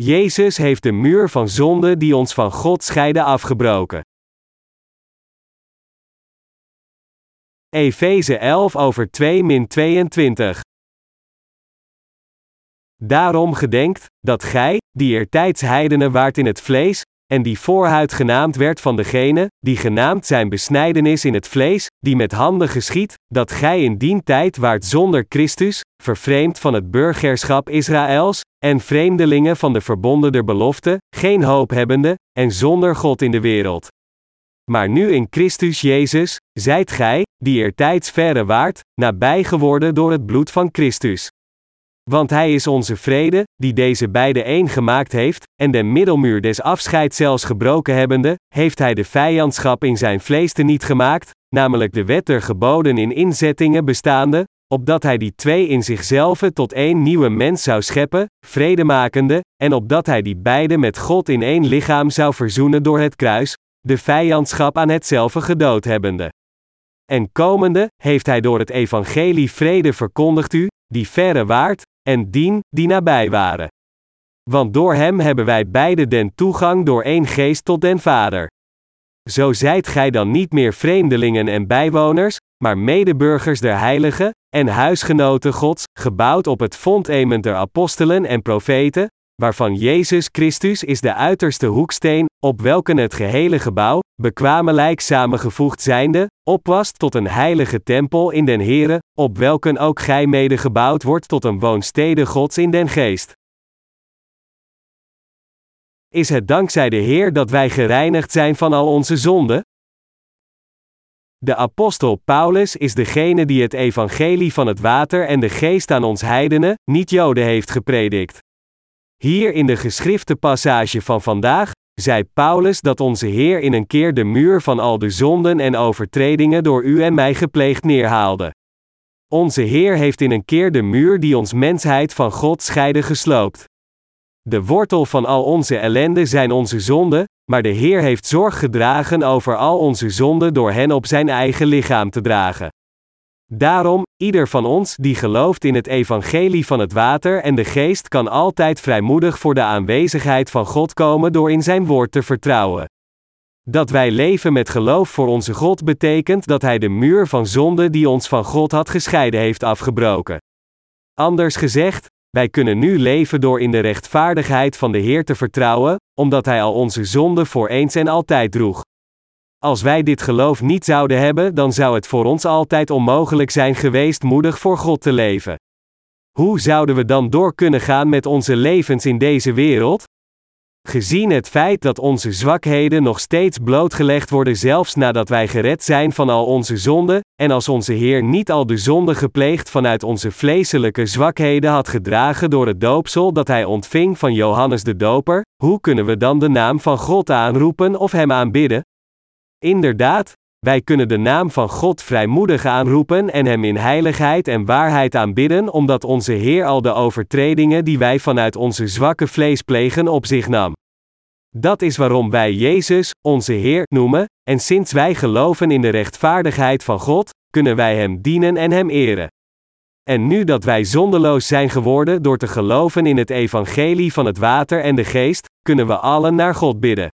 Jezus heeft de muur van zonde die ons van God scheidde afgebroken. Efeze 11 over 2 min 22. Daarom gedenkt, dat gij, die eertijds heidenen waart in het vlees, en die voorhuid genaamd werd van degene, die genaamd zijn besnijdenis in het vlees, die met handen geschiet, dat gij in dien tijd waart zonder Christus, vervreemd van het burgerschap Israëls, en vreemdelingen van de verbonden der belofte, geen hoop hebbende, en zonder God in de wereld. Maar nu in Christus Jezus, zijt gij, die eertijds verre waart, nabij geworden door het bloed van Christus. Want hij is onze vrede, die deze beide één gemaakt heeft, en de middelmuur des afscheids zelfs gebroken hebbende, heeft hij de vijandschap in zijn vlees te niet gemaakt, namelijk de wet der geboden in inzettingen bestaande, opdat hij die twee in zichzelf tot één nieuwe mens zou scheppen, vredemakende, en opdat hij die beide met God in één lichaam zou verzoenen door het kruis, de vijandschap aan hetzelfde gedood hebbende. En komende, heeft hij door het evangelie vrede verkondigd u, die verre waart, en dien, die nabij waren. Want door hem hebben wij beide den toegang door één geest tot den Vader. Zo zijt gij dan niet meer vreemdelingen en bijwoners, maar medeburgers der heiligen, en huisgenoten Gods, gebouwd op het fondament der apostelen en profeten, waarvan Jezus Christus is de uiterste hoeksteen, op welke het gehele gebouw, bekwamelijk samengevoegd zijnde, opwast tot een heilige tempel in den Here, op welken ook gij mede gebouwd wordt tot een woonstede Gods in den geest. Is het dankzij de Heer dat wij gereinigd zijn van al onze zonden? De apostel Paulus is degene die het evangelie van het water en de geest aan ons heidenen, niet Joden heeft gepredikt. Hier in de geschrifte passage van vandaag, zei Paulus dat onze Heer in een keer de muur van al de zonden en overtredingen door u en mij gepleegd neerhaalde. Onze Heer heeft in een keer de muur die ons mensheid van God scheidde gesloopt. De wortel van al onze ellende zijn onze zonden, maar de Heer heeft zorg gedragen over al onze zonden door hen op zijn eigen lichaam te dragen. Daarom, ieder van ons die gelooft in het evangelie van het water en de geest kan altijd vrijmoedig voor de aanwezigheid van God komen door in zijn woord te vertrouwen. Dat wij leven met geloof voor onze God betekent dat Hij de muur van zonde die ons van God had gescheiden heeft afgebroken. Anders gezegd, wij kunnen nu leven door in de rechtvaardigheid van de Heer te vertrouwen, omdat Hij al onze zonden voor eens en altijd droeg. Als wij dit geloof niet zouden hebben, dan zou het voor ons altijd onmogelijk zijn geweest moedig voor God te leven. Hoe zouden we dan door kunnen gaan met onze levens in deze wereld? Gezien het feit dat onze zwakheden nog steeds blootgelegd worden zelfs nadat wij gered zijn van al onze zonden, en als onze Heer niet al de zonde gepleegd vanuit onze vleeselijke zwakheden had gedragen door het doopsel dat Hij ontving van Johannes de Doper, hoe kunnen we dan de naam van God aanroepen of Hem aanbidden? Inderdaad, wij kunnen de naam van God vrijmoedig aanroepen en Hem in heiligheid en waarheid aanbidden, omdat onze Heer al de overtredingen die wij vanuit onze zwakke vlees plegen op zich nam. Dat is waarom wij Jezus, onze Heer, noemen, en sinds wij geloven in de rechtvaardigheid van God, kunnen wij Hem dienen en Hem eren. En nu dat wij zondeloos zijn geworden door te geloven in het evangelie van het water en de geest, kunnen we allen naar God bidden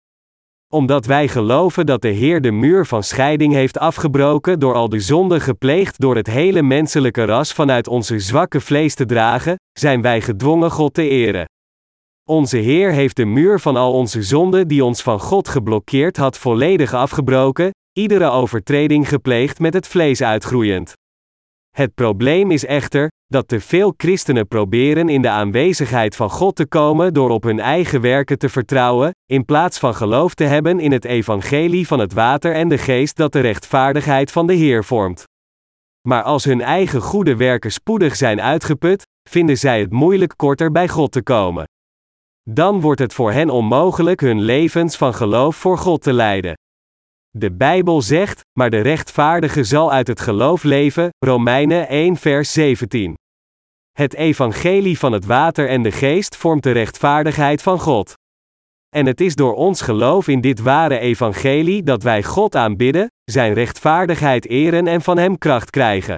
omdat wij geloven dat de Heer de muur van scheiding heeft afgebroken door al de zonden gepleegd door het hele menselijke ras vanuit onze zwakke vlees te dragen, zijn wij gedwongen God te eren. Onze Heer heeft de muur van al onze zonden die ons van God geblokkeerd had volledig afgebroken, iedere overtreding gepleegd met het vlees uitgroeiend. Het probleem is echter, dat te veel christenen proberen in de aanwezigheid van God te komen door op hun eigen werken te vertrouwen, in plaats van geloof te hebben in het evangelie van het water en de geest dat de rechtvaardigheid van de Heer vormt. Maar als hun eigen goede werken spoedig zijn uitgeput, vinden zij het moeilijk korter bij God te komen. Dan wordt het voor hen onmogelijk hun levens van geloof voor God te leiden. De Bijbel zegt, maar de rechtvaardige zal uit het geloof leven, Romeinen 1 vers 17. Het evangelie van het water en de geest vormt de rechtvaardigheid van God. En het is door ons geloof in dit ware evangelie dat wij God aanbidden, zijn rechtvaardigheid eren en van Hem kracht krijgen.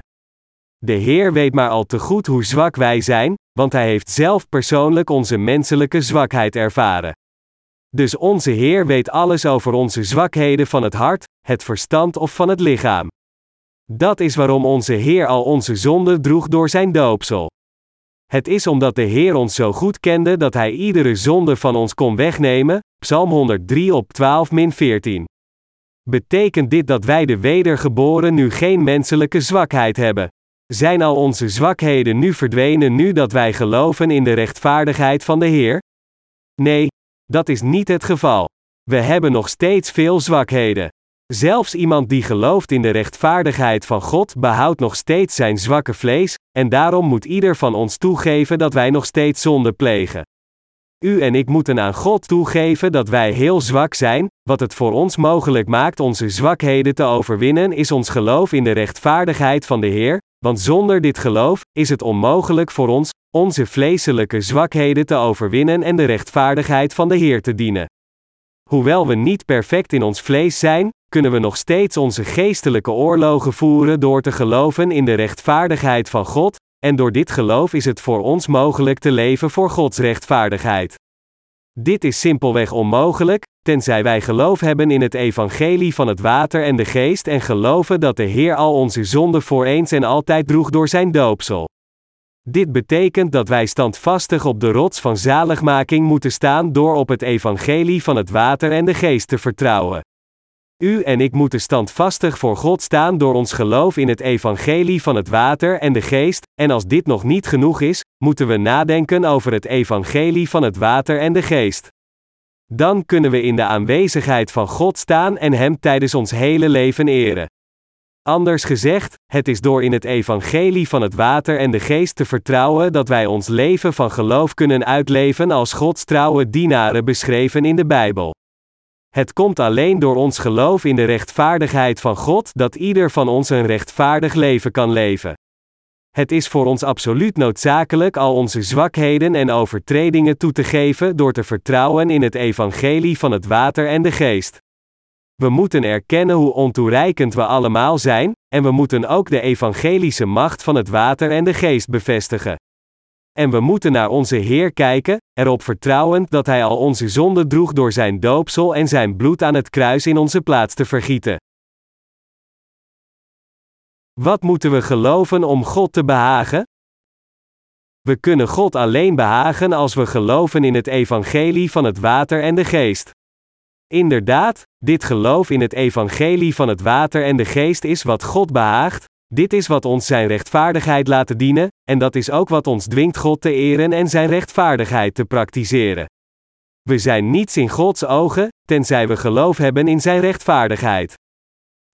De Heer weet maar al te goed hoe zwak wij zijn, want Hij heeft zelf persoonlijk onze menselijke zwakheid ervaren. Dus onze Heer weet alles over onze zwakheden van het hart, het verstand of van het lichaam. Dat is waarom onze Heer al onze zonden droeg door zijn doopsel. Het is omdat de Heer ons zo goed kende dat Hij iedere zonde van ons kon wegnemen, Psalm 103 op 12 14. Betekent dit dat wij de wedergeboren nu geen menselijke zwakheid hebben? Zijn al onze zwakheden nu verdwenen nu dat wij geloven in de rechtvaardigheid van de Heer? Nee, dat is niet het geval. We hebben nog steeds veel zwakheden. Zelfs iemand die gelooft in de rechtvaardigheid van God behoudt nog steeds zijn zwakke vlees, en daarom moet ieder van ons toegeven dat wij nog steeds zonde plegen. U en ik moeten aan God toegeven dat wij heel zwak zijn, wat het voor ons mogelijk maakt onze zwakheden te overwinnen is ons geloof in de rechtvaardigheid van de Heer, want zonder dit geloof is het onmogelijk voor ons onze vleeselijke zwakheden te overwinnen en de rechtvaardigheid van de Heer te dienen. Hoewel we niet perfect in ons vlees zijn, kunnen we nog steeds onze geestelijke oorlogen voeren door te geloven in de rechtvaardigheid van God, en door dit geloof is het voor ons mogelijk te leven voor Gods rechtvaardigheid. Dit is simpelweg onmogelijk, tenzij wij geloof hebben in het evangelie van het water en de geest en geloven dat de Heer al onze zonden voor eens en altijd droeg door zijn doopsel. Dit betekent dat wij standvastig op de rots van zaligmaking moeten staan door op het evangelie van het water en de geest te vertrouwen. U en ik moeten standvastig voor God staan door ons geloof in het evangelie van het water en de geest, en als dit nog niet genoeg is, moeten we nadenken over het evangelie van het water en de geest. Dan kunnen we in de aanwezigheid van God staan en Hem tijdens ons hele leven eren. Anders gezegd, het is door in het evangelie van het water en de geest te vertrouwen dat wij ons leven van geloof kunnen uitleven als Gods trouwe dienaren beschreven in de Bijbel. Het komt alleen door ons geloof in de rechtvaardigheid van God dat ieder van ons een rechtvaardig leven kan leven. Het is voor ons absoluut noodzakelijk al onze zwakheden en overtredingen toe te geven door te vertrouwen in het evangelie van het water en de geest. We moeten erkennen hoe ontoereikend we allemaal zijn, en we moeten ook de evangelische macht van het water en de geest bevestigen. En we moeten naar onze Heer kijken, erop vertrouwend dat Hij al onze zonden droeg door Zijn doopsel en Zijn bloed aan het kruis in onze plaats te vergieten. Wat moeten we geloven om God te behagen? We kunnen God alleen behagen als we geloven in het evangelie van het water en de geest. Inderdaad, dit geloof in het evangelie van het water en de geest is wat God behaagt, dit is wat ons zijn rechtvaardigheid laat dienen, en dat is ook wat ons dwingt God te eren en zijn rechtvaardigheid te praktiseren. We zijn niets in Gods ogen, tenzij we geloof hebben in zijn rechtvaardigheid.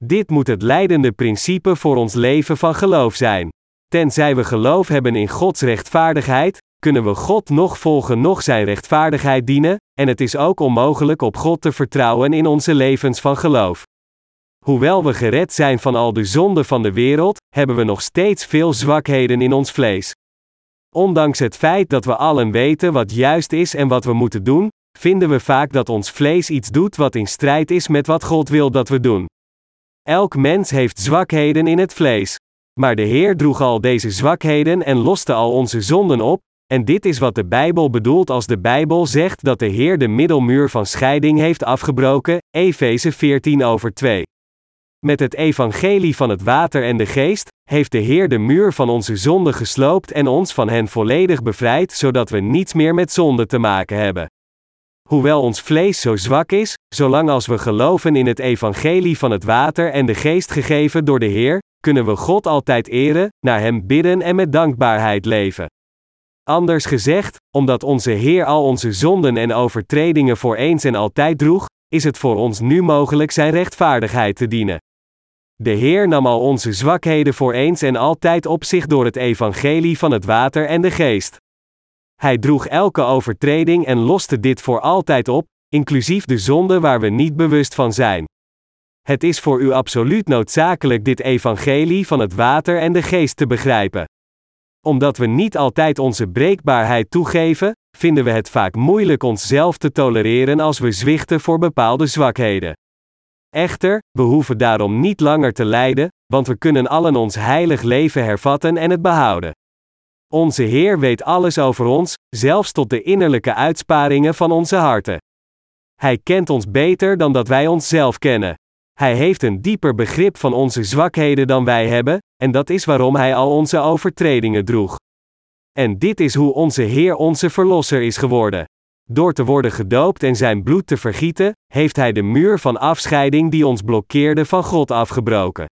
Dit moet het leidende principe voor ons leven van geloof zijn. Tenzij we geloof hebben in Gods rechtvaardigheid, kunnen we God nog volgen nog zijn rechtvaardigheid dienen, en het is ook onmogelijk op God te vertrouwen in onze levens van geloof. Hoewel we gered zijn van al de zonden van de wereld, hebben we nog steeds veel zwakheden in ons vlees. Ondanks het feit dat we allen weten wat juist is en wat we moeten doen, vinden we vaak dat ons vlees iets doet wat in strijd is met wat God wil dat we doen. Elk mens heeft zwakheden in het vlees. Maar de Heer droeg al deze zwakheden en loste al onze zonden op, en dit is wat de Bijbel bedoelt als de Bijbel zegt dat de Heer de middelmuur van scheiding heeft afgebroken, Efeze 14 over 2. Met het evangelie van het water en de geest, heeft de Heer de muur van onze zonde gesloopt en ons van hen volledig bevrijd, zodat we niets meer met zonde te maken hebben. Hoewel ons vlees zo zwak is, zolang als we geloven in het evangelie van het water en de geest gegeven door de Heer, kunnen we God altijd eren, naar Hem bidden en met dankbaarheid leven. Anders gezegd, omdat onze Heer al onze zonden en overtredingen voor eens en altijd droeg, is het voor ons nu mogelijk Zijn rechtvaardigheid te dienen. De Heer nam al onze zwakheden voor eens en altijd op zich door het evangelie van het water en de geest. Hij droeg elke overtreding en loste dit voor altijd op, inclusief de zonde waar we niet bewust van zijn. Het is voor u absoluut noodzakelijk dit evangelie van het water en de geest te begrijpen. Omdat we niet altijd onze breekbaarheid toegeven, vinden we het vaak moeilijk onszelf te tolereren als we zwichten voor bepaalde zwakheden. Echter, we hoeven daarom niet langer te lijden, want we kunnen allen ons heilig leven hervatten en het behouden. Onze Heer weet alles over ons, zelfs tot de innerlijke uitsparingen van onze harten. Hij kent ons beter dan dat wij onszelf kennen. Hij heeft een dieper begrip van onze zwakheden dan wij hebben, en dat is waarom Hij al onze overtredingen droeg. En dit is hoe onze Heer onze Verlosser is geworden. Door te worden gedoopt en zijn bloed te vergieten, heeft Hij de muur van afscheiding die ons blokkeerde van God afgebroken.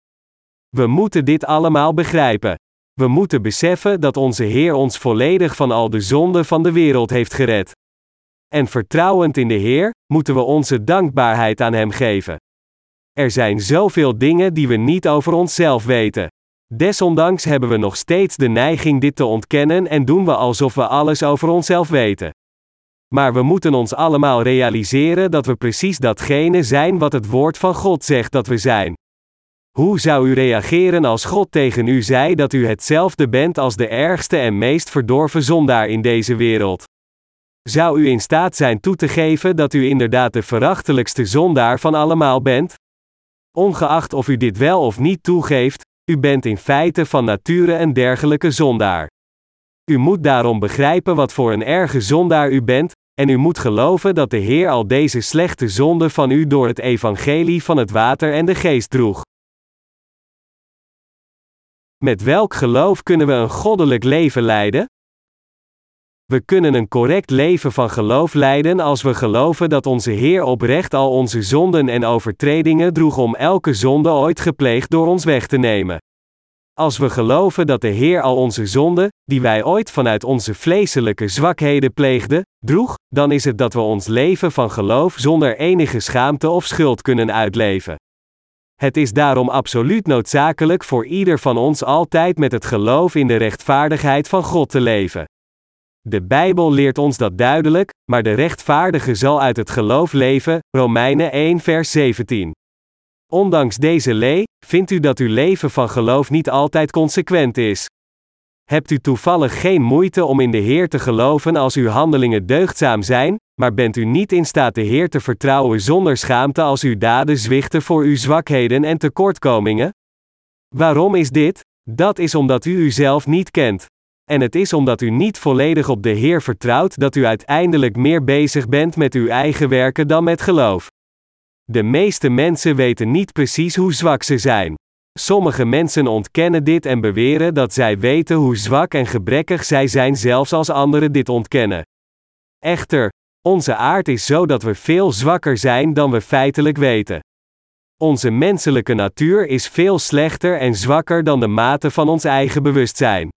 We moeten dit allemaal begrijpen. We moeten beseffen dat onze Heer ons volledig van al de zonden van de wereld heeft gered. En vertrouwend in de Heer, moeten we onze dankbaarheid aan Hem geven. Er zijn zoveel dingen die we niet over onszelf weten. Desondanks hebben we nog steeds de neiging dit te ontkennen en doen we alsof we alles over onszelf weten. Maar we moeten ons allemaal realiseren dat we precies datgene zijn wat het woord van God zegt dat we zijn. Hoe zou u reageren als God tegen u zei dat u hetzelfde bent als de ergste en meest verdorven zondaar in deze wereld? Zou u in staat zijn toe te geven dat u inderdaad de verachtelijkste zondaar van allemaal bent? Ongeacht of u dit wel of niet toegeeft, u bent in feite van nature een dergelijke zondaar. U moet daarom begrijpen wat voor een erge zondaar u bent, en u moet geloven dat de Heer al deze slechte zonden van u door het evangelie van het water en de geest droeg. Met welk geloof kunnen we een goddelijk leven leiden? We kunnen een correct leven van geloof leiden als we geloven dat onze Heer oprecht al onze zonden en overtredingen droeg om elke zonde ooit gepleegd door ons weg te nemen. Als we geloven dat de Heer al onze zonden, die wij ooit vanuit onze vleeselijke zwakheden pleegden, droeg, dan is het dat we ons leven van geloof zonder enige schaamte of schuld kunnen uitleven. Het is daarom absoluut noodzakelijk voor ieder van ons altijd met het geloof in de rechtvaardigheid van God te leven. De Bijbel leert ons dat duidelijk, maar de rechtvaardige zal uit het geloof leven, Romeinen 1 vers 17. Ondanks deze lee, vindt u dat uw leven van geloof niet altijd consequent is. Hebt u toevallig geen moeite om in de Heer te geloven als uw handelingen deugdzaam zijn, maar bent u niet in staat de Heer te vertrouwen zonder schaamte als uw daden zwichten voor uw zwakheden en tekortkomingen? Waarom is dit? Dat is omdat u uzelf niet kent. En het is omdat u niet volledig op de Heer vertrouwt dat u uiteindelijk meer bezig bent met uw eigen werken dan met geloof. De meeste mensen weten niet precies hoe zwak ze zijn. Sommige mensen ontkennen dit en beweren dat zij weten hoe zwak en gebrekkig zij zijn, zelfs als anderen dit ontkennen. Echter, onze aard is zo dat we veel zwakker zijn dan we feitelijk weten. Onze menselijke natuur is veel slechter en zwakker dan de mate van ons eigen bewustzijn.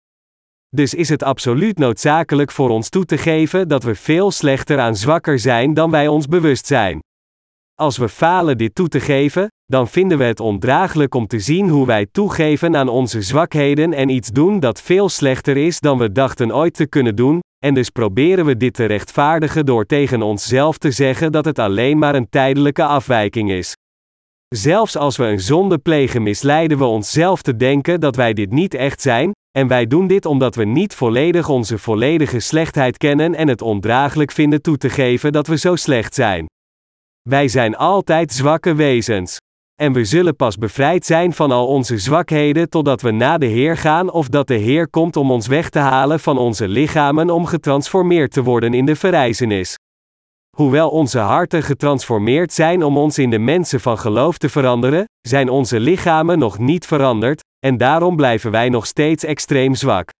Dus is het absoluut noodzakelijk voor ons toe te geven dat we veel slechter aan zwakker zijn dan wij ons bewust zijn. Als we falen dit toe te geven, dan vinden we het ondraaglijk om te zien hoe wij toegeven aan onze zwakheden en iets doen dat veel slechter is dan we dachten ooit te kunnen doen, en dus proberen we dit te rechtvaardigen door tegen onszelf te zeggen dat het alleen maar een tijdelijke afwijking is. Zelfs als we een zonde plegen, misleiden we onszelf te denken dat wij dit niet echt zijn, en wij doen dit omdat we niet volledig onze volledige slechtheid kennen en het ondraaglijk vinden toe te geven dat we zo slecht zijn. Wij zijn altijd zwakke wezens. En we zullen pas bevrijd zijn van al onze zwakheden totdat we naar de Heer gaan of dat de Heer komt om ons weg te halen van onze lichamen om getransformeerd te worden in de verrijzenis. Hoewel onze harten getransformeerd zijn om ons in de mensen van geloof te veranderen, zijn onze lichamen nog niet veranderd, en daarom blijven wij nog steeds extreem zwak.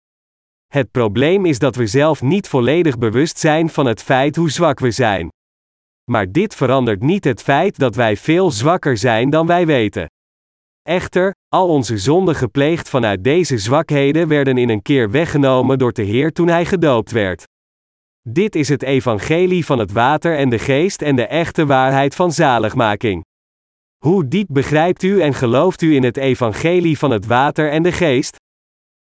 Het probleem is dat we zelf niet volledig bewust zijn van het feit hoe zwak we zijn. Maar dit verandert niet het feit dat wij veel zwakker zijn dan wij weten. Echter, al onze zonden gepleegd vanuit deze zwakheden werden in een keer weggenomen door de Heer toen Hij gedoopt werd. Dit is het evangelie van het water en de geest en de echte waarheid van zaligmaking. Hoe diep begrijpt u en gelooft u in het evangelie van het water en de geest?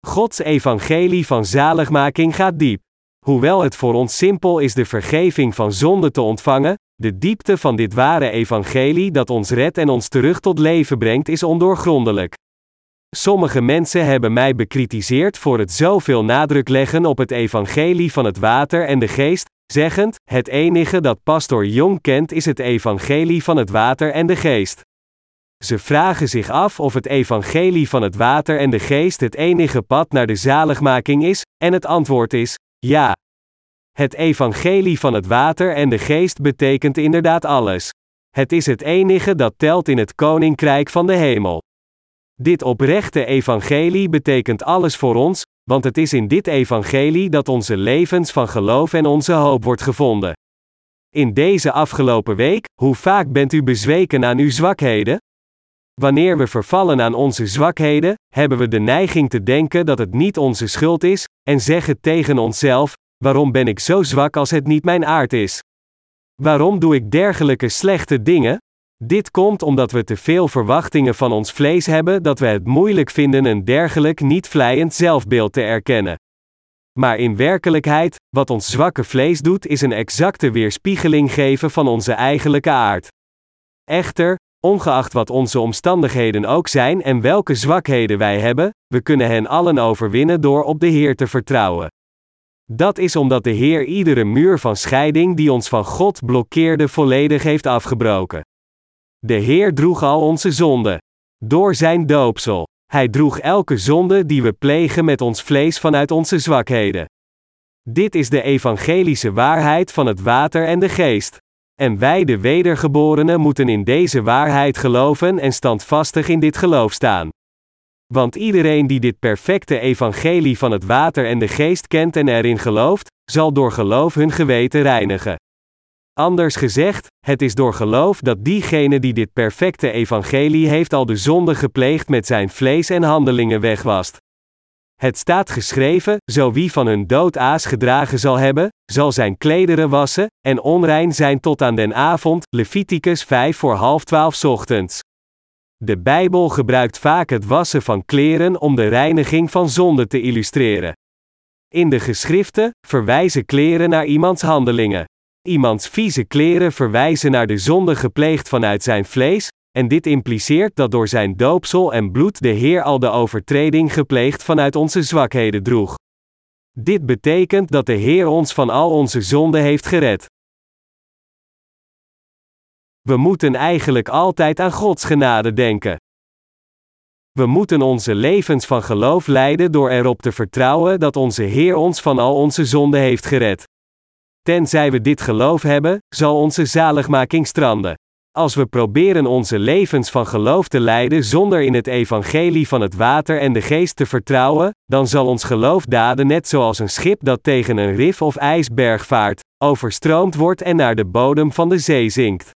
Gods evangelie van zaligmaking gaat diep. Hoewel het voor ons simpel is de vergeving van zonde te ontvangen, de diepte van dit ware evangelie dat ons redt en ons terug tot leven brengt is ondoorgrondelijk. Sommige mensen hebben mij bekritiseerd voor het zoveel nadruk leggen op het evangelie van het water en de geest, zeggend: Het enige dat Pastor Jong kent is het evangelie van het water en de geest. Ze vragen zich af of het evangelie van het water en de geest het enige pad naar de zaligmaking is, en het antwoord is: ja. Het evangelie van het water en de geest betekent inderdaad alles. Het is het enige dat telt in het koninkrijk van de hemel. Dit oprechte evangelie betekent alles voor ons, want het is in dit evangelie dat onze levens van geloof en onze hoop wordt gevonden. In deze afgelopen week, hoe vaak bent u bezweken aan uw zwakheden? Wanneer we vervallen aan onze zwakheden, hebben we de neiging te denken dat het niet onze schuld is, en zeggen tegen onszelf: Waarom ben ik zo zwak als het niet mijn aard is? Waarom doe ik dergelijke slechte dingen? Dit komt omdat we te veel verwachtingen van ons vlees hebben dat we het moeilijk vinden een dergelijk niet vlijend zelfbeeld te erkennen. Maar in werkelijkheid, wat ons zwakke vlees doet, is een exacte weerspiegeling geven van onze eigenlijke aard. Echter, ongeacht wat onze omstandigheden ook zijn en welke zwakheden wij hebben, we kunnen hen allen overwinnen door op de Heer te vertrouwen. Dat is omdat de Heer iedere muur van scheiding die ons van God blokkeerde volledig heeft afgebroken. De Heer droeg al onze zonden. Door zijn doopsel. Hij droeg elke zonde die we plegen met ons vlees vanuit onze zwakheden. Dit is de evangelische waarheid van het water en de geest. En wij, de wedergeborenen, moeten in deze waarheid geloven en standvastig in dit geloof staan. Want iedereen die dit perfecte evangelie van het water en de geest kent en erin gelooft, zal door geloof hun geweten reinigen. Anders gezegd, het is door geloof dat diegene die dit perfecte evangelie heeft al de zonde gepleegd met zijn vlees en handelingen wegwast. Het staat geschreven: zo wie van hun dood aas gedragen zal hebben, zal zijn klederen wassen, en onrein zijn tot aan den avond. Leviticus 5 voor half twaalf ochtends. De Bijbel gebruikt vaak het wassen van kleren om de reiniging van zonde te illustreren. In de geschriften verwijzen kleren naar iemands handelingen. Iemands vieze kleren verwijzen naar de zonde gepleegd vanuit zijn vlees, en dit impliceert dat door zijn doopsel en bloed de Heer al de overtreding gepleegd vanuit onze zwakheden droeg. Dit betekent dat de Heer ons van al onze zonden heeft gered. We moeten eigenlijk altijd aan Gods genade denken. We moeten onze levens van geloof leiden door erop te vertrouwen dat onze Heer ons van al onze zonden heeft gered. Tenzij we dit geloof hebben, zal onze zaligmaking stranden. Als we proberen onze levens van geloof te leiden zonder in het evangelie van het water en de geest te vertrouwen, dan zal ons geloof daden net zoals een schip dat tegen een rif of ijsberg vaart, overstroomd wordt en naar de bodem van de zee zinkt.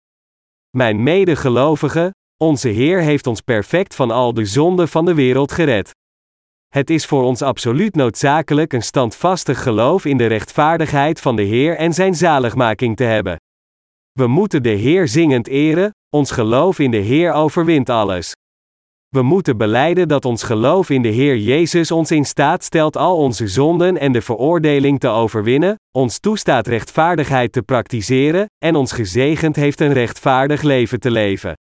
Mijn medegelovigen, onze Heer heeft ons perfect van al de zonden van de wereld gered. Het is voor ons absoluut noodzakelijk een standvastig geloof in de rechtvaardigheid van de Heer en zijn zaligmaking te hebben. We moeten de Heer zingend eren, ons geloof in de Heer overwint alles. We moeten beleiden dat ons geloof in de Heer Jezus ons in staat stelt al onze zonden en de veroordeling te overwinnen, ons toestaat rechtvaardigheid te praktiseren, en ons gezegend heeft een rechtvaardig leven te leven.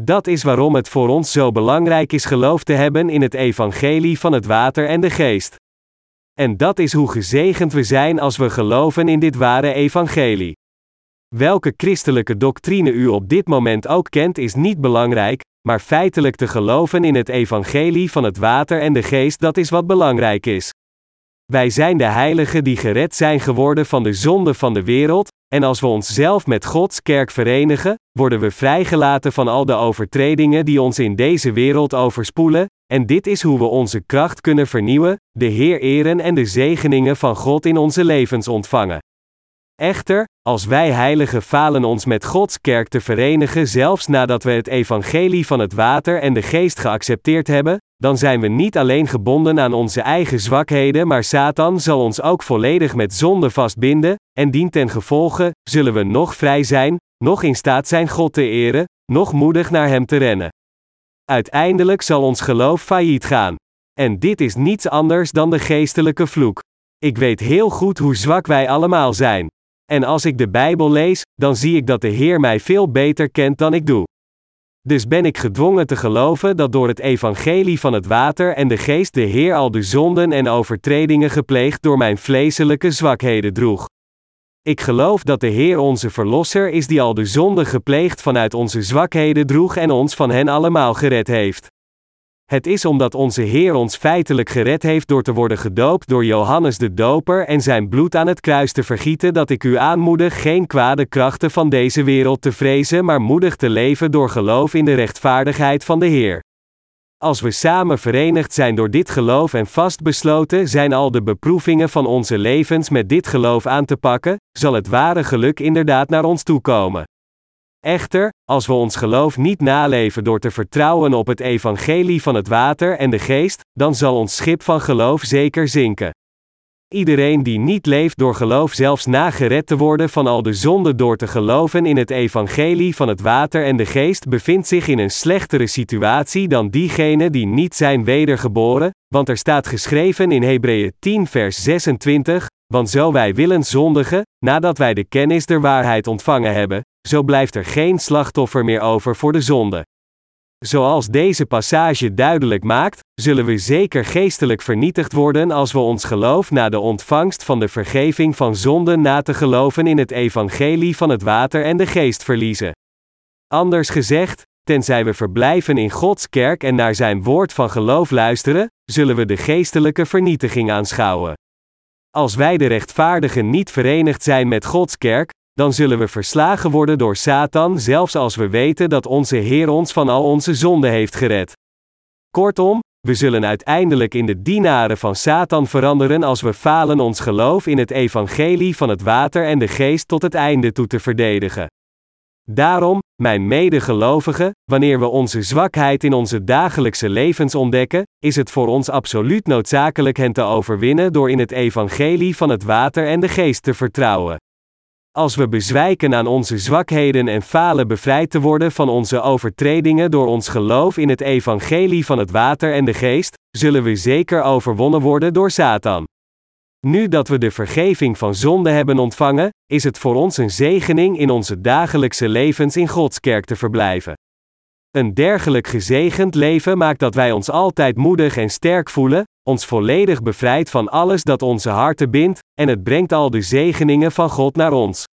Dat is waarom het voor ons zo belangrijk is geloof te hebben in het evangelie van het water en de geest. En dat is hoe gezegend we zijn als we geloven in dit ware evangelie. Welke christelijke doctrine u op dit moment ook kent is niet belangrijk, maar feitelijk te geloven in het evangelie van het water en de geest dat is wat belangrijk is. Wij zijn de heiligen die gered zijn geworden van de zonde van de wereld, en als we onszelf met Gods kerk verenigen, worden we vrijgelaten van al de overtredingen die ons in deze wereld overspoelen, en dit is hoe we onze kracht kunnen vernieuwen, de Heer eren en de zegeningen van God in onze levens ontvangen. Echter, als wij heiligen falen ons met Gods kerk te verenigen zelfs nadat we het evangelie van het water en de geest geaccepteerd hebben, dan zijn we niet alleen gebonden aan onze eigen zwakheden, maar Satan zal ons ook volledig met zonde vastbinden, en dien ten gevolge, zullen we nog vrij zijn, nog in staat zijn God te eren, nog moedig naar Hem te rennen. Uiteindelijk zal ons geloof failliet gaan. En dit is niets anders dan de geestelijke vloek. Ik weet heel goed hoe zwak wij allemaal zijn. En als ik de Bijbel lees, dan zie ik dat de Heer mij veel beter kent dan ik doe. Dus ben ik gedwongen te geloven dat door het evangelie van het water en de geest de Heer al de zonden en overtredingen gepleegd door mijn vleeselijke zwakheden droeg. Ik geloof dat de Heer onze Verlosser is die al de zonde gepleegd vanuit onze zwakheden droeg en ons van hen allemaal gered heeft. Het is omdat onze Heer ons feitelijk gered heeft door te worden gedoopt door Johannes de Doper en zijn bloed aan het kruis te vergieten dat ik u aanmoedig geen kwade krachten van deze wereld te vrezen, maar moedig te leven door geloof in de rechtvaardigheid van de Heer. Als we samen verenigd zijn door dit geloof en vastbesloten zijn al de beproevingen van onze levens met dit geloof aan te pakken, zal het ware geluk inderdaad naar ons toekomen. Echter, als we ons geloof niet naleven door te vertrouwen op het evangelie van het water en de geest, dan zal ons schip van geloof zeker zinken. Iedereen die niet leeft door geloof zelfs na gered te worden van al de zonde door te geloven in het evangelie van het water en de geest bevindt zich in een slechtere situatie dan diegenen die niet zijn wedergeboren, want er staat geschreven in Hebreeën 10 vers 26, want zo wij willen zondigen, nadat wij de kennis der waarheid ontvangen hebben, zo blijft er geen slachtoffer meer over voor de zonde. Zoals deze passage duidelijk maakt, zullen we zeker geestelijk vernietigd worden als we ons geloof na de ontvangst van de vergeving van zonden na te geloven in het evangelie van het water en de geest verliezen. Anders gezegd, tenzij we verblijven in Gods kerk en naar zijn woord van geloof luisteren, zullen we de geestelijke vernietiging aanschouwen. Als wij de rechtvaardigen niet verenigd zijn met Gods kerk, dan zullen we verslagen worden door Satan, zelfs als we weten dat onze Heer ons van al onze zonden heeft gered. Kortom, we zullen uiteindelijk in de dienaren van Satan veranderen als we falen ons geloof in het evangelie van het water en de geest tot het einde toe te verdedigen. Daarom, mijn medegelovigen, wanneer we onze zwakheid in onze dagelijkse levens ontdekken, is het voor ons absoluut noodzakelijk hen te overwinnen door in het evangelie van het water en de geest te vertrouwen. Als we bezwijken aan onze zwakheden en falen bevrijd te worden van onze overtredingen door ons geloof in het evangelie van het water en de geest, zullen we zeker overwonnen worden door Satan. Nu dat we de vergeving van zonde hebben ontvangen, is het voor ons een zegening in onze dagelijkse levens in Gods kerk te verblijven. Een dergelijk gezegend leven maakt dat wij ons altijd moedig en sterk voelen, ons volledig bevrijdt van alles dat onze harten bindt, en het brengt al de zegeningen van God naar ons.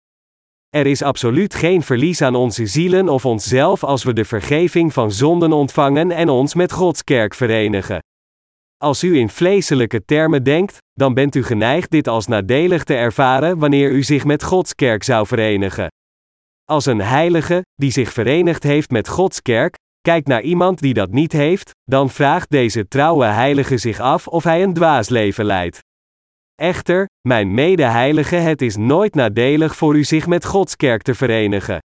Er is absoluut geen verlies aan onze zielen of onszelf als we de vergeving van zonden ontvangen en ons met Gods kerk verenigen. Als u in vleeselijke termen denkt, dan bent u geneigd dit als nadelig te ervaren wanneer u zich met Gods kerk zou verenigen. Als een heilige, die zich verenigd heeft met Gods kerk, kijkt naar iemand die dat niet heeft, dan vraagt deze trouwe heilige zich af of hij een dwaas leven leidt. Echter, mijn medeheilige, het is nooit nadelig voor u zich met Gods kerk te verenigen.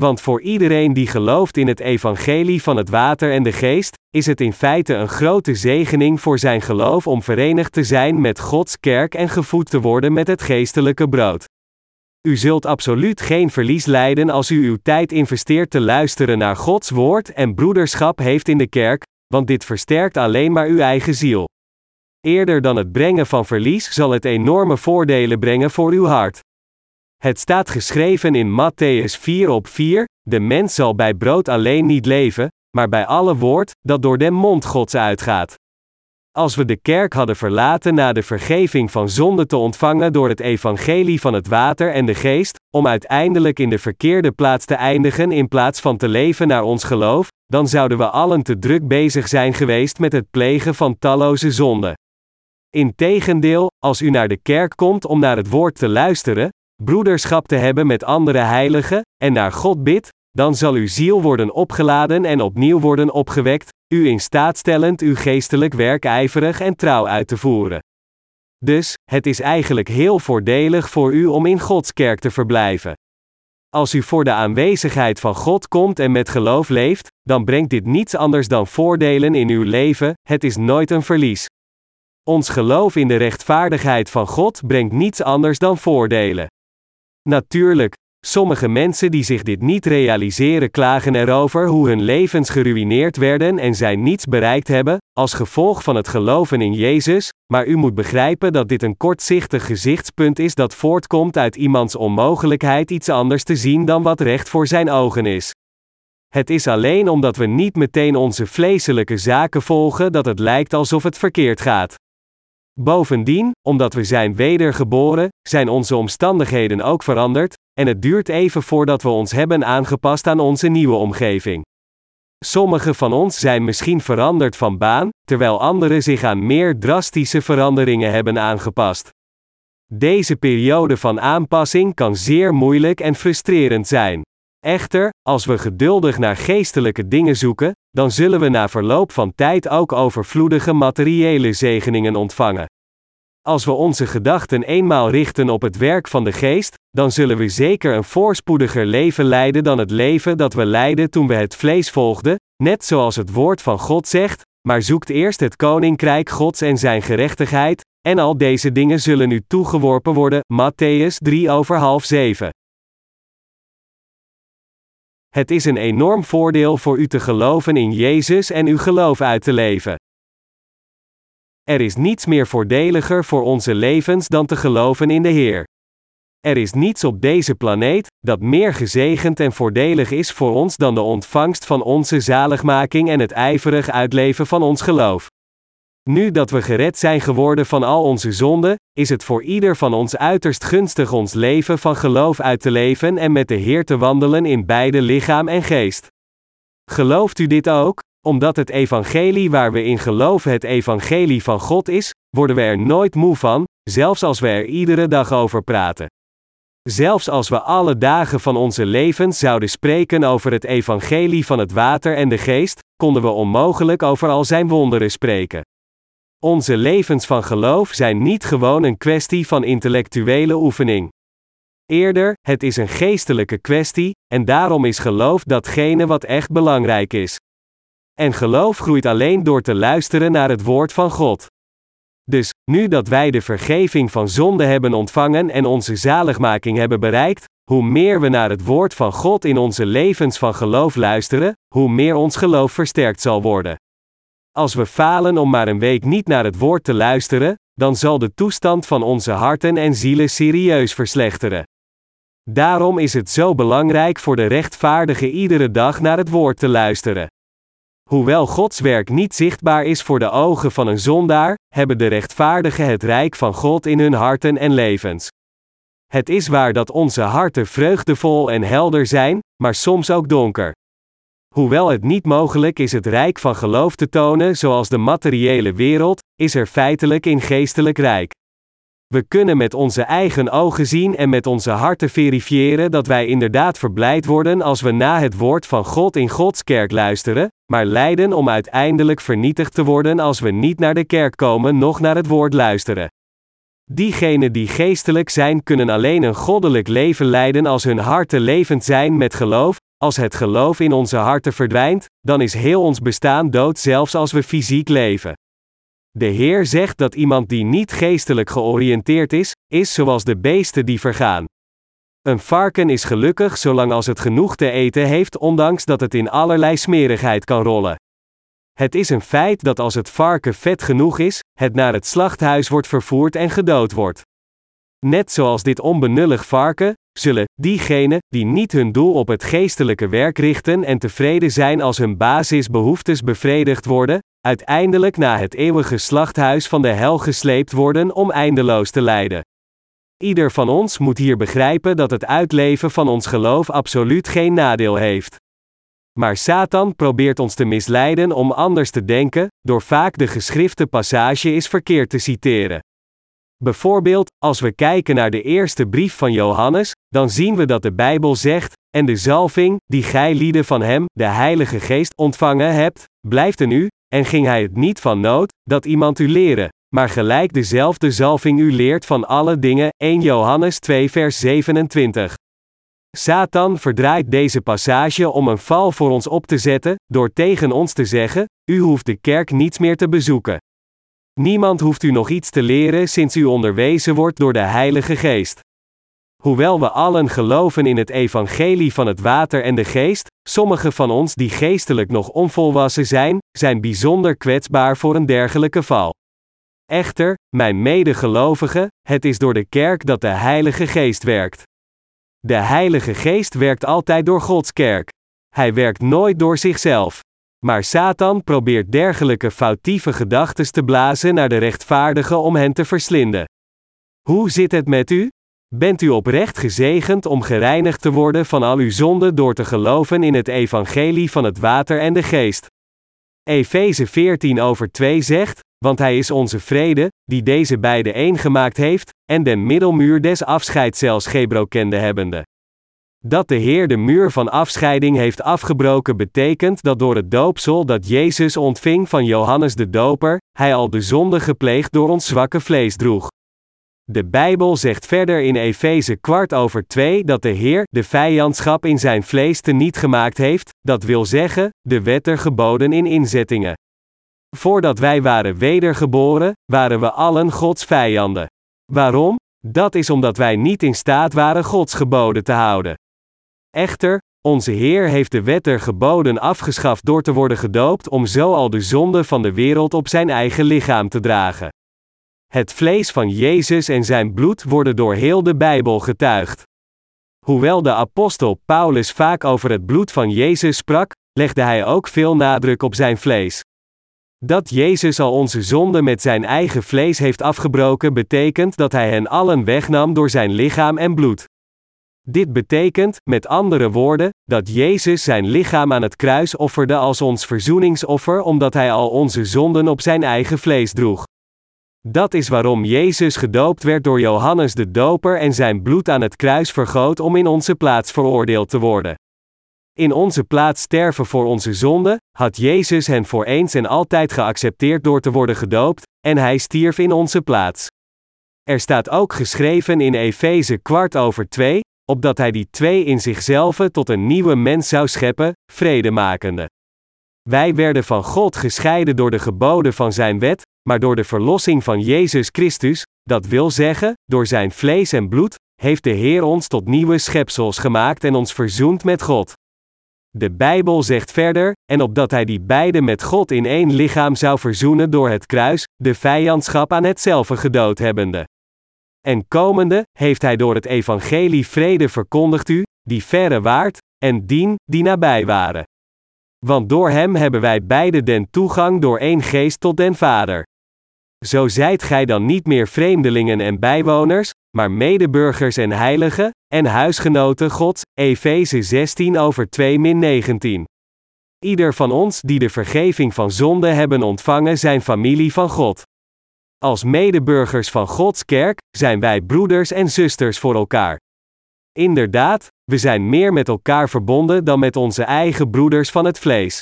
Want voor iedereen die gelooft in het evangelie van het water en de geest, is het in feite een grote zegening voor zijn geloof om verenigd te zijn met Gods kerk en gevoed te worden met het geestelijke brood. U zult absoluut geen verlies lijden als u uw tijd investeert te luisteren naar Gods woord en broederschap heeft in de kerk, want dit versterkt alleen maar uw eigen ziel. Eerder dan het brengen van verlies zal het enorme voordelen brengen voor uw hart. Het staat geschreven in Matthäus 4 op 4: De mens zal bij brood alleen niet leven, maar bij alle woord dat door de mond Gods uitgaat. Als we de kerk hadden verlaten na de vergeving van zonde te ontvangen door het evangelie van het water en de geest, om uiteindelijk in de verkeerde plaats te eindigen in plaats van te leven naar ons geloof, dan zouden we allen te druk bezig zijn geweest met het plegen van talloze zonden. Integendeel, als u naar de kerk komt om naar het woord te luisteren, broederschap te hebben met andere heiligen, en naar God bidt, dan zal uw ziel worden opgeladen en opnieuw worden opgewekt, u in staat stellend uw geestelijk werk ijverig en trouw uit te voeren. Dus, het is eigenlijk heel voordelig voor u om in Gods kerk te verblijven. Als u voor de aanwezigheid van God komt en met geloof leeft, dan brengt dit niets anders dan voordelen in uw leven, het is nooit een verlies. Ons geloof in de rechtvaardigheid van God brengt niets anders dan voordelen. Natuurlijk, sommige mensen die zich dit niet realiseren klagen erover hoe hun levens geruïneerd werden en zij niets bereikt hebben, als gevolg van het geloven in Jezus, maar u moet begrijpen dat dit een kortzichtig gezichtspunt is dat voortkomt uit iemands onmogelijkheid iets anders te zien dan wat recht voor zijn ogen is. Het is alleen omdat we niet meteen onze vleeselijke zaken volgen dat het lijkt alsof het verkeerd gaat. Bovendien, omdat we zijn wedergeboren, zijn onze omstandigheden ook veranderd, en het duurt even voordat we ons hebben aangepast aan onze nieuwe omgeving. Sommigen van ons zijn misschien veranderd van baan, terwijl anderen zich aan meer drastische veranderingen hebben aangepast. Deze periode van aanpassing kan zeer moeilijk en frustrerend zijn. Echter, als we geduldig naar geestelijke dingen zoeken, dan zullen we na verloop van tijd ook overvloedige materiële zegeningen ontvangen. Als we onze gedachten eenmaal richten op het werk van de geest, dan zullen we zeker een voorspoediger leven leiden dan het leven dat we leidden toen we het vlees volgden, net zoals het woord van God zegt, maar zoekt eerst het koninkrijk Gods en zijn gerechtigheid, en al deze dingen zullen u toegeworpen worden. Matthäus 3 over half 7. Het is een enorm voordeel voor u te geloven in Jezus en uw geloof uit te leven. Er is niets meer voordeliger voor onze levens dan te geloven in de Heer. Er is niets op deze planeet dat meer gezegend en voordelig is voor ons dan de ontvangst van onze zaligmaking en het ijverig uitleven van ons geloof. Nu dat we gered zijn geworden van al onze zonden, is het voor ieder van ons uiterst gunstig ons leven van geloof uit te leven en met de Heer te wandelen in beide lichaam en geest. Gelooft u dit ook? Omdat het evangelie waar we in geloven het evangelie van God is, worden we er nooit moe van, zelfs als we er iedere dag over praten. Zelfs als we alle dagen van onze levens zouden spreken over het evangelie van het water en de geest, konden we onmogelijk over al zijn wonderen spreken. Onze levens van geloof zijn niet gewoon een kwestie van intellectuele oefening. Eerder, het is een geestelijke kwestie, en daarom is geloof datgene wat echt belangrijk is. En geloof groeit alleen door te luisteren naar het woord van God. Dus, nu dat wij de vergeving van zonde hebben ontvangen en onze zaligmaking hebben bereikt, hoe meer we naar het woord van God in onze levens van geloof luisteren, hoe meer ons geloof versterkt zal worden. Als we falen om maar een week niet naar het woord te luisteren, dan zal de toestand van onze harten en zielen serieus verslechteren. Daarom is het zo belangrijk voor de rechtvaardige iedere dag naar het woord te luisteren. Hoewel Gods werk niet zichtbaar is voor de ogen van een zondaar, hebben de rechtvaardigen het rijk van God in hun harten en levens. Het is waar dat onze harten vreugdevol en helder zijn, maar soms ook donker. Hoewel het niet mogelijk is het rijk van geloof te tonen zoals de materiële wereld, is er feitelijk in geestelijk rijk. We kunnen met onze eigen ogen zien en met onze harten verifiëren dat wij inderdaad verblijd worden als we na het woord van God in Gods kerk luisteren, maar lijden om uiteindelijk vernietigd te worden als we niet naar de kerk komen noch naar het woord luisteren. Diegenen die geestelijk zijn kunnen alleen een goddelijk leven leiden als hun harten levend zijn met geloof, als het geloof in onze harten verdwijnt, dan is heel ons bestaan dood zelfs als we fysiek leven. De Heer zegt dat iemand die niet geestelijk georiënteerd is, is zoals de beesten die vergaan. Een varken is gelukkig zolang als het genoeg te eten heeft, ondanks dat het in allerlei smerigheid kan rollen. Het is een feit dat als het varken vet genoeg is, het naar het slachthuis wordt vervoerd en gedood wordt. Net zoals dit onbenullig varken, zullen diegenen die niet hun doel op het geestelijke werk richten en tevreden zijn als hun basisbehoeftes bevredigd worden, uiteindelijk naar het eeuwige slachthuis van de hel gesleept worden om eindeloos te lijden. Ieder van ons moet hier begrijpen dat het uitleven van ons geloof absoluut geen nadeel heeft. Maar Satan probeert ons te misleiden om anders te denken, door vaak de geschrifte passage is verkeerd te citeren. Bijvoorbeeld, als we kijken naar de eerste brief van Johannes, dan zien we dat de Bijbel zegt: En de zalving, die gij lieden van hem, de Heilige Geest, ontvangen hebt, blijft in u, en ging hij het niet van nood, dat iemand u leren, maar gelijk dezelfde zalving u leert van alle dingen. 1 Johannes 2 vers 27. Satan verdraait deze passage om een val voor ons op te zetten, door tegen ons te zeggen: U hoeft de kerk niet meer te bezoeken. Niemand hoeft u nog iets te leren sinds u onderwezen wordt door de Heilige Geest. Hoewel we allen geloven in het evangelie van het water en de geest, sommigen van ons die geestelijk nog onvolwassen zijn, zijn bijzonder kwetsbaar voor een dergelijke val. Echter, mijn medegelovigen, het is door de kerk dat de Heilige Geest werkt. De Heilige Geest werkt altijd door Gods kerk. Hij werkt nooit door zichzelf. Maar Satan probeert dergelijke foutieve gedachten te blazen naar de rechtvaardigen om hen te verslinden. Hoe zit het met u? Bent u oprecht gezegend om gereinigd te worden van al uw zonden door te geloven in het evangelie van het water en de geest? Efeze 14 over 2 zegt, want hij is onze vrede, die deze beide één gemaakt heeft, en den middelmuur des afscheids zelfs gebrokende hebbende. Dat de Heer de muur van afscheiding heeft afgebroken betekent dat door het doopsel dat Jezus ontving van Johannes de Doper, hij al de zonde gepleegd door ons zwakke vlees droeg. De Bijbel zegt verder in Efeze kwart over twee dat de Heer de vijandschap in zijn vlees te niet gemaakt heeft, dat wil zeggen, de wet er geboden in inzettingen. Voordat wij waren wedergeboren, waren we allen Gods vijanden. Waarom? Dat is omdat wij niet in staat waren Gods geboden te houden. Echter, onze Heer heeft de wet der geboden afgeschaft door te worden gedoopt om zo al de zonde van de wereld op zijn eigen lichaam te dragen. Het vlees van Jezus en zijn bloed worden door heel de Bijbel getuigd. Hoewel de apostel Paulus vaak over het bloed van Jezus sprak, legde hij ook veel nadruk op zijn vlees. Dat Jezus al onze zonden met zijn eigen vlees heeft afgebroken, betekent dat hij hen allen wegnam door zijn lichaam en bloed. Dit betekent, met andere woorden, dat Jezus zijn lichaam aan het kruis offerde als ons verzoeningsoffer omdat hij al onze zonden op zijn eigen vlees droeg. Dat is waarom Jezus gedoopt werd door Johannes de Doper en zijn bloed aan het kruis vergoot om in onze plaats veroordeeld te worden. In onze plaats sterven voor onze zonden, had Jezus hen voor eens en altijd geaccepteerd door te worden gedoopt, en hij stierf in onze plaats. Er staat ook geschreven in Efeze kwart over twee, opdat hij die twee in zichzelf tot een nieuwe mens zou scheppen, vredemakende. Wij werden van God gescheiden door de geboden van zijn wet, maar door de verlossing van Jezus Christus, dat wil zeggen, door zijn vlees en bloed, heeft de Heer ons tot nieuwe schepsels gemaakt en ons verzoend met God. De Bijbel zegt verder, en opdat hij die beide met God in één lichaam zou verzoenen door het kruis, de vijandschap aan hetzelfde gedood hebbende. En komende, heeft hij door het evangelie vrede verkondigd u, die verre waard, en dien, die nabij waren. Want door hem hebben wij beide den toegang door één geest tot den Vader. Zo zijt gij dan niet meer vreemdelingen en bijwoners, maar medeburgers en heiligen, en huisgenoten Gods, Efeze 16 over 2 min 19. Ieder van ons die de vergeving van zonde hebben ontvangen zijn familie van God. Als medeburgers van Gods kerk, zijn wij broeders en zusters voor elkaar. Inderdaad, we zijn meer met elkaar verbonden dan met onze eigen broeders van het vlees.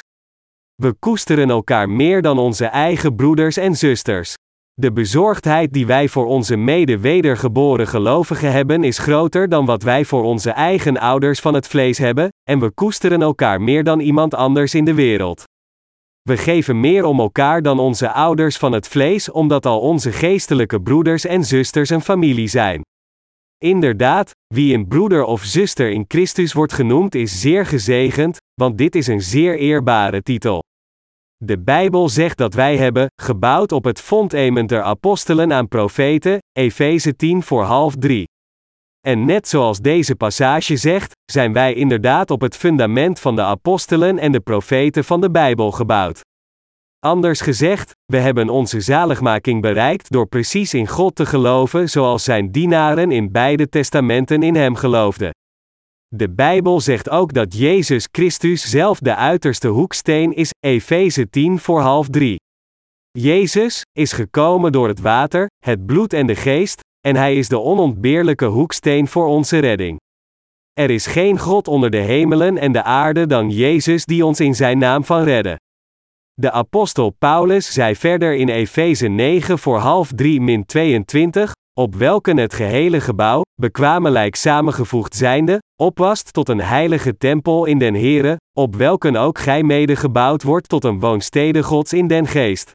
We koesteren elkaar meer dan onze eigen broeders en zusters. De bezorgdheid die wij voor onze mede-wedergeboren gelovigen hebben is groter dan wat wij voor onze eigen ouders van het vlees hebben, en we koesteren elkaar meer dan iemand anders in de wereld. We geven meer om elkaar dan onze ouders van het vlees, omdat al onze geestelijke broeders en zusters een familie zijn. Inderdaad, wie een broeder of zuster in Christus wordt genoemd is zeer gezegend, want dit is een zeer eerbare titel. De Bijbel zegt dat wij hebben, gebouwd op het fondament der apostelen aan profeten, Efeze 10 voor half 3. En net zoals deze passage zegt, zijn wij inderdaad op het fundament van de apostelen en de profeten van de Bijbel gebouwd. Anders gezegd, we hebben onze zaligmaking bereikt door precies in God te geloven zoals zijn dienaren in beide testamenten in Hem geloofden. De Bijbel zegt ook dat Jezus Christus zelf de uiterste hoeksteen is, Efeze 10 voor half 3. Jezus is gekomen door het water, het bloed en de geest, en hij is de onontbeerlijke hoeksteen voor onze redding. Er is geen God onder de hemelen en de aarde dan Jezus die ons in zijn naam van redden. De apostel Paulus zei verder in Efeze 9 voor half 3 min 22, op welken het gehele gebouw, bekwamelijk samengevoegd zijnde, opwast tot een heilige tempel in den Here, op welken ook gij mede gebouwd wordt tot een woonstede Gods in den geest.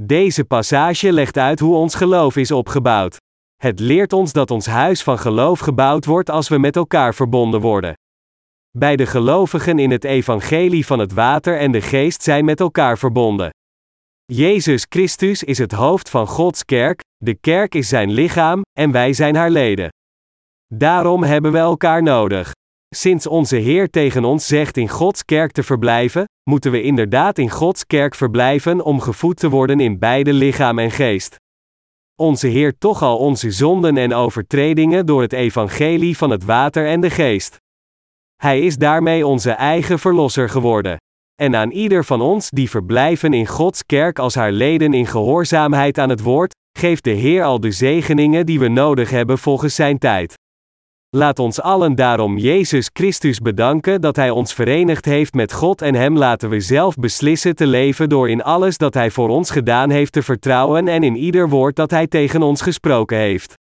Deze passage legt uit hoe ons geloof is opgebouwd. Het leert ons dat ons huis van geloof gebouwd wordt als we met elkaar verbonden worden. Bij de gelovigen in het evangelie van het water en de geest zijn met elkaar verbonden. Jezus Christus is het hoofd van Gods kerk, de kerk is zijn lichaam, en wij zijn haar leden. Daarom hebben we elkaar nodig. Sinds onze Heer tegen ons zegt in Gods kerk te verblijven, moeten we inderdaad in Gods kerk verblijven om gevoed te worden in beide lichaam en geest. Onze Heer toch al onze zonden en overtredingen door het evangelie van het water en de geest. Hij is daarmee onze eigen verlosser geworden. En aan ieder van ons die verblijven in Gods kerk als haar leden in gehoorzaamheid aan het woord, geeft de Heer al de zegeningen die we nodig hebben volgens zijn tijd. Laat ons allen daarom Jezus Christus bedanken dat Hij ons verenigd heeft met God en Hem laten we zelf beslissen te leven door in alles dat Hij voor ons gedaan heeft te vertrouwen en in ieder woord dat Hij tegen ons gesproken heeft.